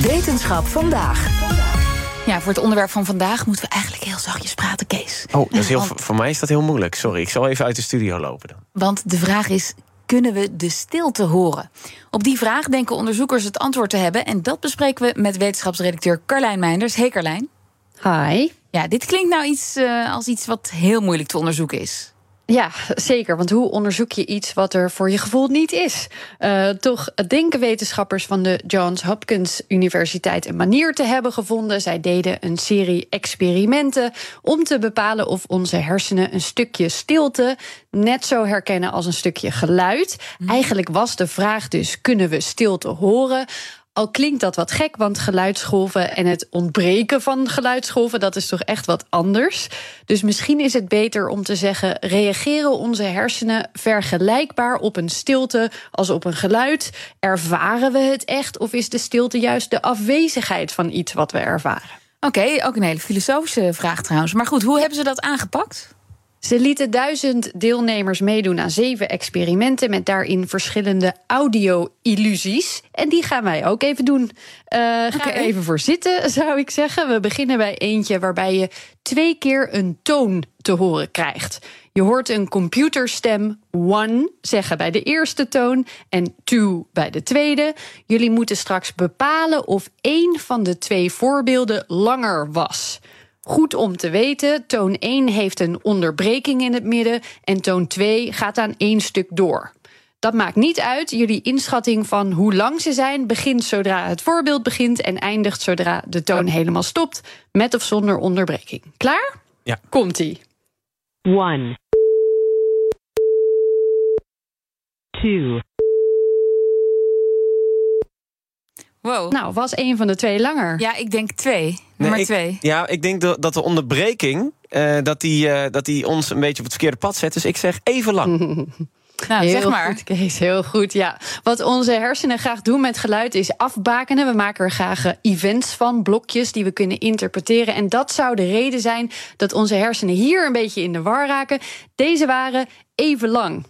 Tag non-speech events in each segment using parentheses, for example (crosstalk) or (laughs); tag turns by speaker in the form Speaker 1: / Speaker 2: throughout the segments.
Speaker 1: Wetenschap vandaag.
Speaker 2: Ja, voor het onderwerp van vandaag moeten we eigenlijk heel zachtjes praten, Kees.
Speaker 3: Oh, dat is heel,
Speaker 2: Want-
Speaker 3: voor mij is dat heel moeilijk. Sorry, ik zal even uit de studio lopen dan.
Speaker 2: Want de vraag is: kunnen we de stilte horen? Op die vraag denken onderzoekers het antwoord te hebben. En dat bespreken we met wetenschapsredacteur Carlijn Meinders. Hey Carlijn.
Speaker 4: Hi.
Speaker 2: Ja, dit klinkt nou iets eh, als iets wat heel moeilijk te onderzoeken is.
Speaker 4: Ja, zeker. Want hoe onderzoek je iets wat er voor je gevoel niet is? Eh, toch denken wetenschappers van de Johns Hopkins Universiteit een manier te hebben gevonden. Zij deden een serie experimenten om te bepalen of onze hersenen een stukje stilte net zo herkennen als een stukje geluid. Eigenlijk was de vraag dus: kunnen we stilte horen? Al klinkt dat wat gek, want geluidsgolven en het ontbreken van geluidsgolven, dat is toch echt wat anders. Dus misschien is het beter om te zeggen: reageren onze hersenen vergelijkbaar op een stilte als op een geluid? Ervaren we het echt of is de stilte juist de afwezigheid van iets wat we ervaren?
Speaker 2: Oké, ook een hele filosofische vraag trouwens. Maar goed, hoe hebben ze dat aangepakt?
Speaker 4: Ze lieten duizend deelnemers meedoen aan zeven experimenten met daarin verschillende audio-illusies. En die gaan wij ook even doen. Eh ga er even voor zitten, (laughs) zou ik zeggen. We beginnen bij eentje waarbij je twee keer een toon te horen krijgt. Je hoort een computerstem one zeggen bij de eerste toon en two bij de tweede. Jullie moeten straks bepalen of één van de twee voorbeelden langer was. Goed om te weten, toon 1 heeft een onderbreking in het midden en toon 2 gaat aan één stuk door. Dat maakt niet uit. Jullie inschatting van hoe lang ze zijn begint zodra het voorbeeld begint en eindigt zodra de toon helemaal stopt, met of zonder onderbreking. Klaar?
Speaker 3: Ja.
Speaker 4: Komt-ie.
Speaker 5: One. Two.
Speaker 2: Wow.
Speaker 4: Nou, was één van de twee langer?
Speaker 2: Ja, ik denk twee.
Speaker 3: Nee,
Speaker 2: Nummer
Speaker 3: ik-
Speaker 2: twee.
Speaker 3: Ja, ik denk dat dat de onderbreking... eh, dat, die, eh, dat die ons een beetje op het verkeerde pad zet. Dus ik zeg even lang. (laughs)
Speaker 2: Nou,
Speaker 4: heel
Speaker 2: zeg maar.
Speaker 4: goed, Kees, heel goed. Ja. Wat onze hersenen graag doen met geluid is afbakenen. We maken er graag eh, events van, blokjes die we kunnen interpreteren. En dat zou de reden zijn dat onze hersenen hier een beetje in de war raken. Deze waren even lang.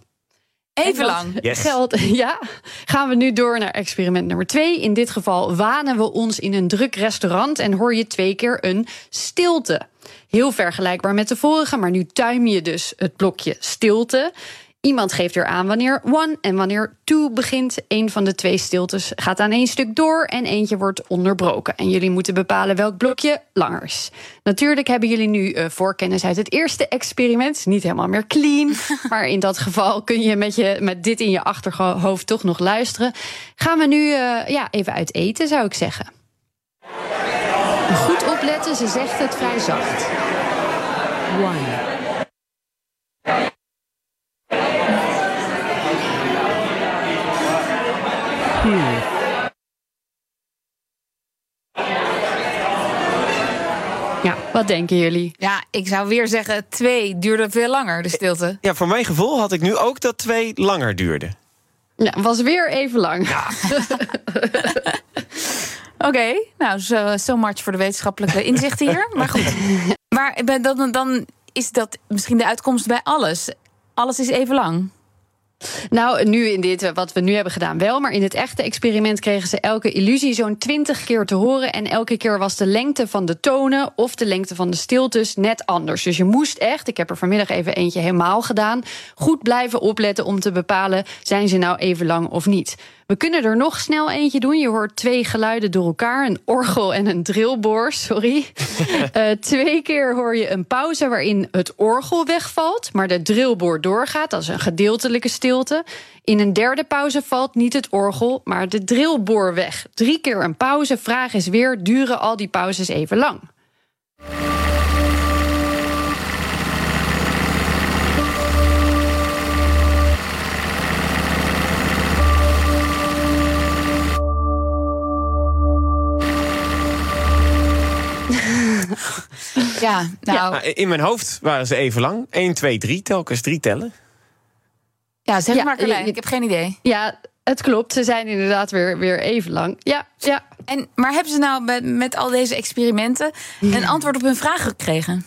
Speaker 2: Even
Speaker 4: En
Speaker 2: lang.
Speaker 3: Yes.
Speaker 4: Geldt, (laughs) ja, gaan we nu door naar experiment nummer twee. In dit geval wanen we ons in een druk restaurant en hoor je twee keer een stilte. Heel vergelijkbaar met de vorige, maar nu tuim je dus het blokje stilte. Iemand geeft er aan wanneer one en wanneer two begint. Een van de twee stiltes gaat aan één stuk door en eentje wordt onderbroken. En jullie moeten bepalen welk blokje langer is. Natuurlijk hebben jullie nu eh, voorkennis uit het eerste experiment. Niet helemaal meer clean. (laughs) maar in dat geval kun je met, je met dit in je achterhoofd toch nog luisteren. Gaan we nu eh, ja, even uit eten, zou ik zeggen. Goed opletten, ze zegt het vrij zacht.
Speaker 5: One.
Speaker 4: Ja, wat denken jullie?
Speaker 2: Ja, ik zou weer zeggen twee duurde veel langer, de stilte.
Speaker 3: Ja, voor mijn gevoel had ik nu ook dat twee langer duurden.
Speaker 4: Ja, was weer even lang. (laughs)
Speaker 2: Oké, nou, zo so much voor de wetenschappelijke inzichten hier. Maar goed. Maar dan, dan is dat misschien de uitkomst bij alles. Alles is even lang.
Speaker 4: Nou, nu in dit, eh, wat we nu hebben gedaan wel. Maar in het echte experiment kregen ze elke illusie zo'n 20 keer te horen. En elke keer was de lengte van de tonen of de lengte van de stiltes net anders. Dus je moest echt, ik heb er vanmiddag even eentje helemaal gedaan, goed blijven opletten om te bepalen: zijn ze nou even lang of niet. We kunnen er nog snel eentje doen. Je hoort twee geluiden door elkaar: een orgel en een drillboor. Sorry. (laughs) Eh, twee keer hoor je een pauze waarin het orgel wegvalt, maar de drillboor doorgaat. Dat is een gedeeltelijke stilte. In een derde pauze valt niet het orgel, maar de drillboor weg. Drie keer een pauze. Vraag is weer: duren al die pauzes even lang?
Speaker 2: Ja, nou,
Speaker 3: Nou, in mijn hoofd waren ze even lang. 1, 2, 3, telkens drie tellen.
Speaker 2: ja, zeg
Speaker 4: Ja,
Speaker 2: maar Carlijn, ik heb geen idee.
Speaker 4: Ja, het klopt. Ze zijn inderdaad weer, weer even lang. Ja, ja.
Speaker 2: En, maar hebben ze nou met, met al deze experimenten een (laughs) antwoord op hun vraag gekregen?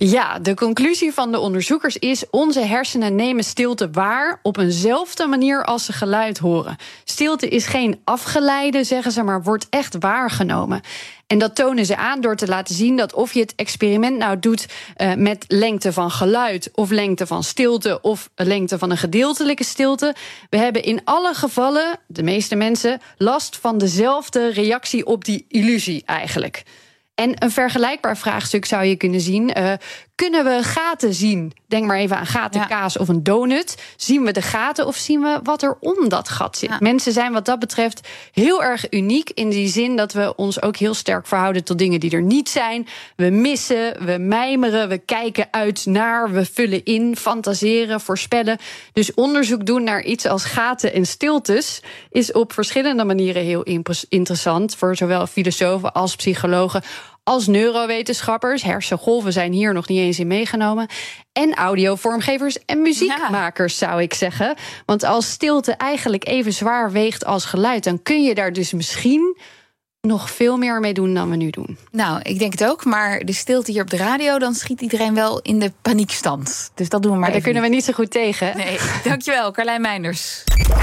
Speaker 4: Ja, de conclusie van de onderzoekers is: onze hersenen nemen stilte waar op eenzelfde manier als ze geluid horen. Stilte is geen afgeleide, zeggen ze, maar wordt echt waargenomen. En dat tonen ze aan door te laten zien dat of je het experiment nou doet uh, met lengte van geluid, of lengte van stilte, of lengte van een gedeeltelijke stilte. We hebben in alle gevallen, de meeste mensen, last van dezelfde reactie op die illusie eigenlijk. En een vergelijkbaar vraagstuk zou je kunnen zien. Uh, kunnen we gaten zien? Denk maar even aan gaten, ja. kaas of een donut. Zien we de gaten of zien we wat er om dat gat zit? Ja. Mensen zijn wat dat betreft heel erg uniek in die zin dat we ons ook heel sterk verhouden tot dingen die er niet zijn. We missen, we mijmeren, we kijken uit naar, we vullen in, fantaseren, voorspellen. Dus onderzoek doen naar iets als gaten en stiltes is op verschillende manieren heel interessant voor zowel filosofen als psychologen als neurowetenschappers. Hersengolven zijn hier nog niet eens in meegenomen. En audiovormgevers en muziekmakers, ja. zou ik zeggen. Want als stilte eigenlijk even zwaar weegt als geluid, dan kun je daar dus misschien nog veel meer mee doen dan we nu doen.
Speaker 2: Nou, ik denk het ook. Maar de stilte hier op de radio, dan schiet iedereen wel in de paniekstand. Dus dat doen we maar.
Speaker 4: maar daar kunnen we niet zo goed tegen.
Speaker 2: Nee, (laughs) dankjewel, Carlijn Meinders.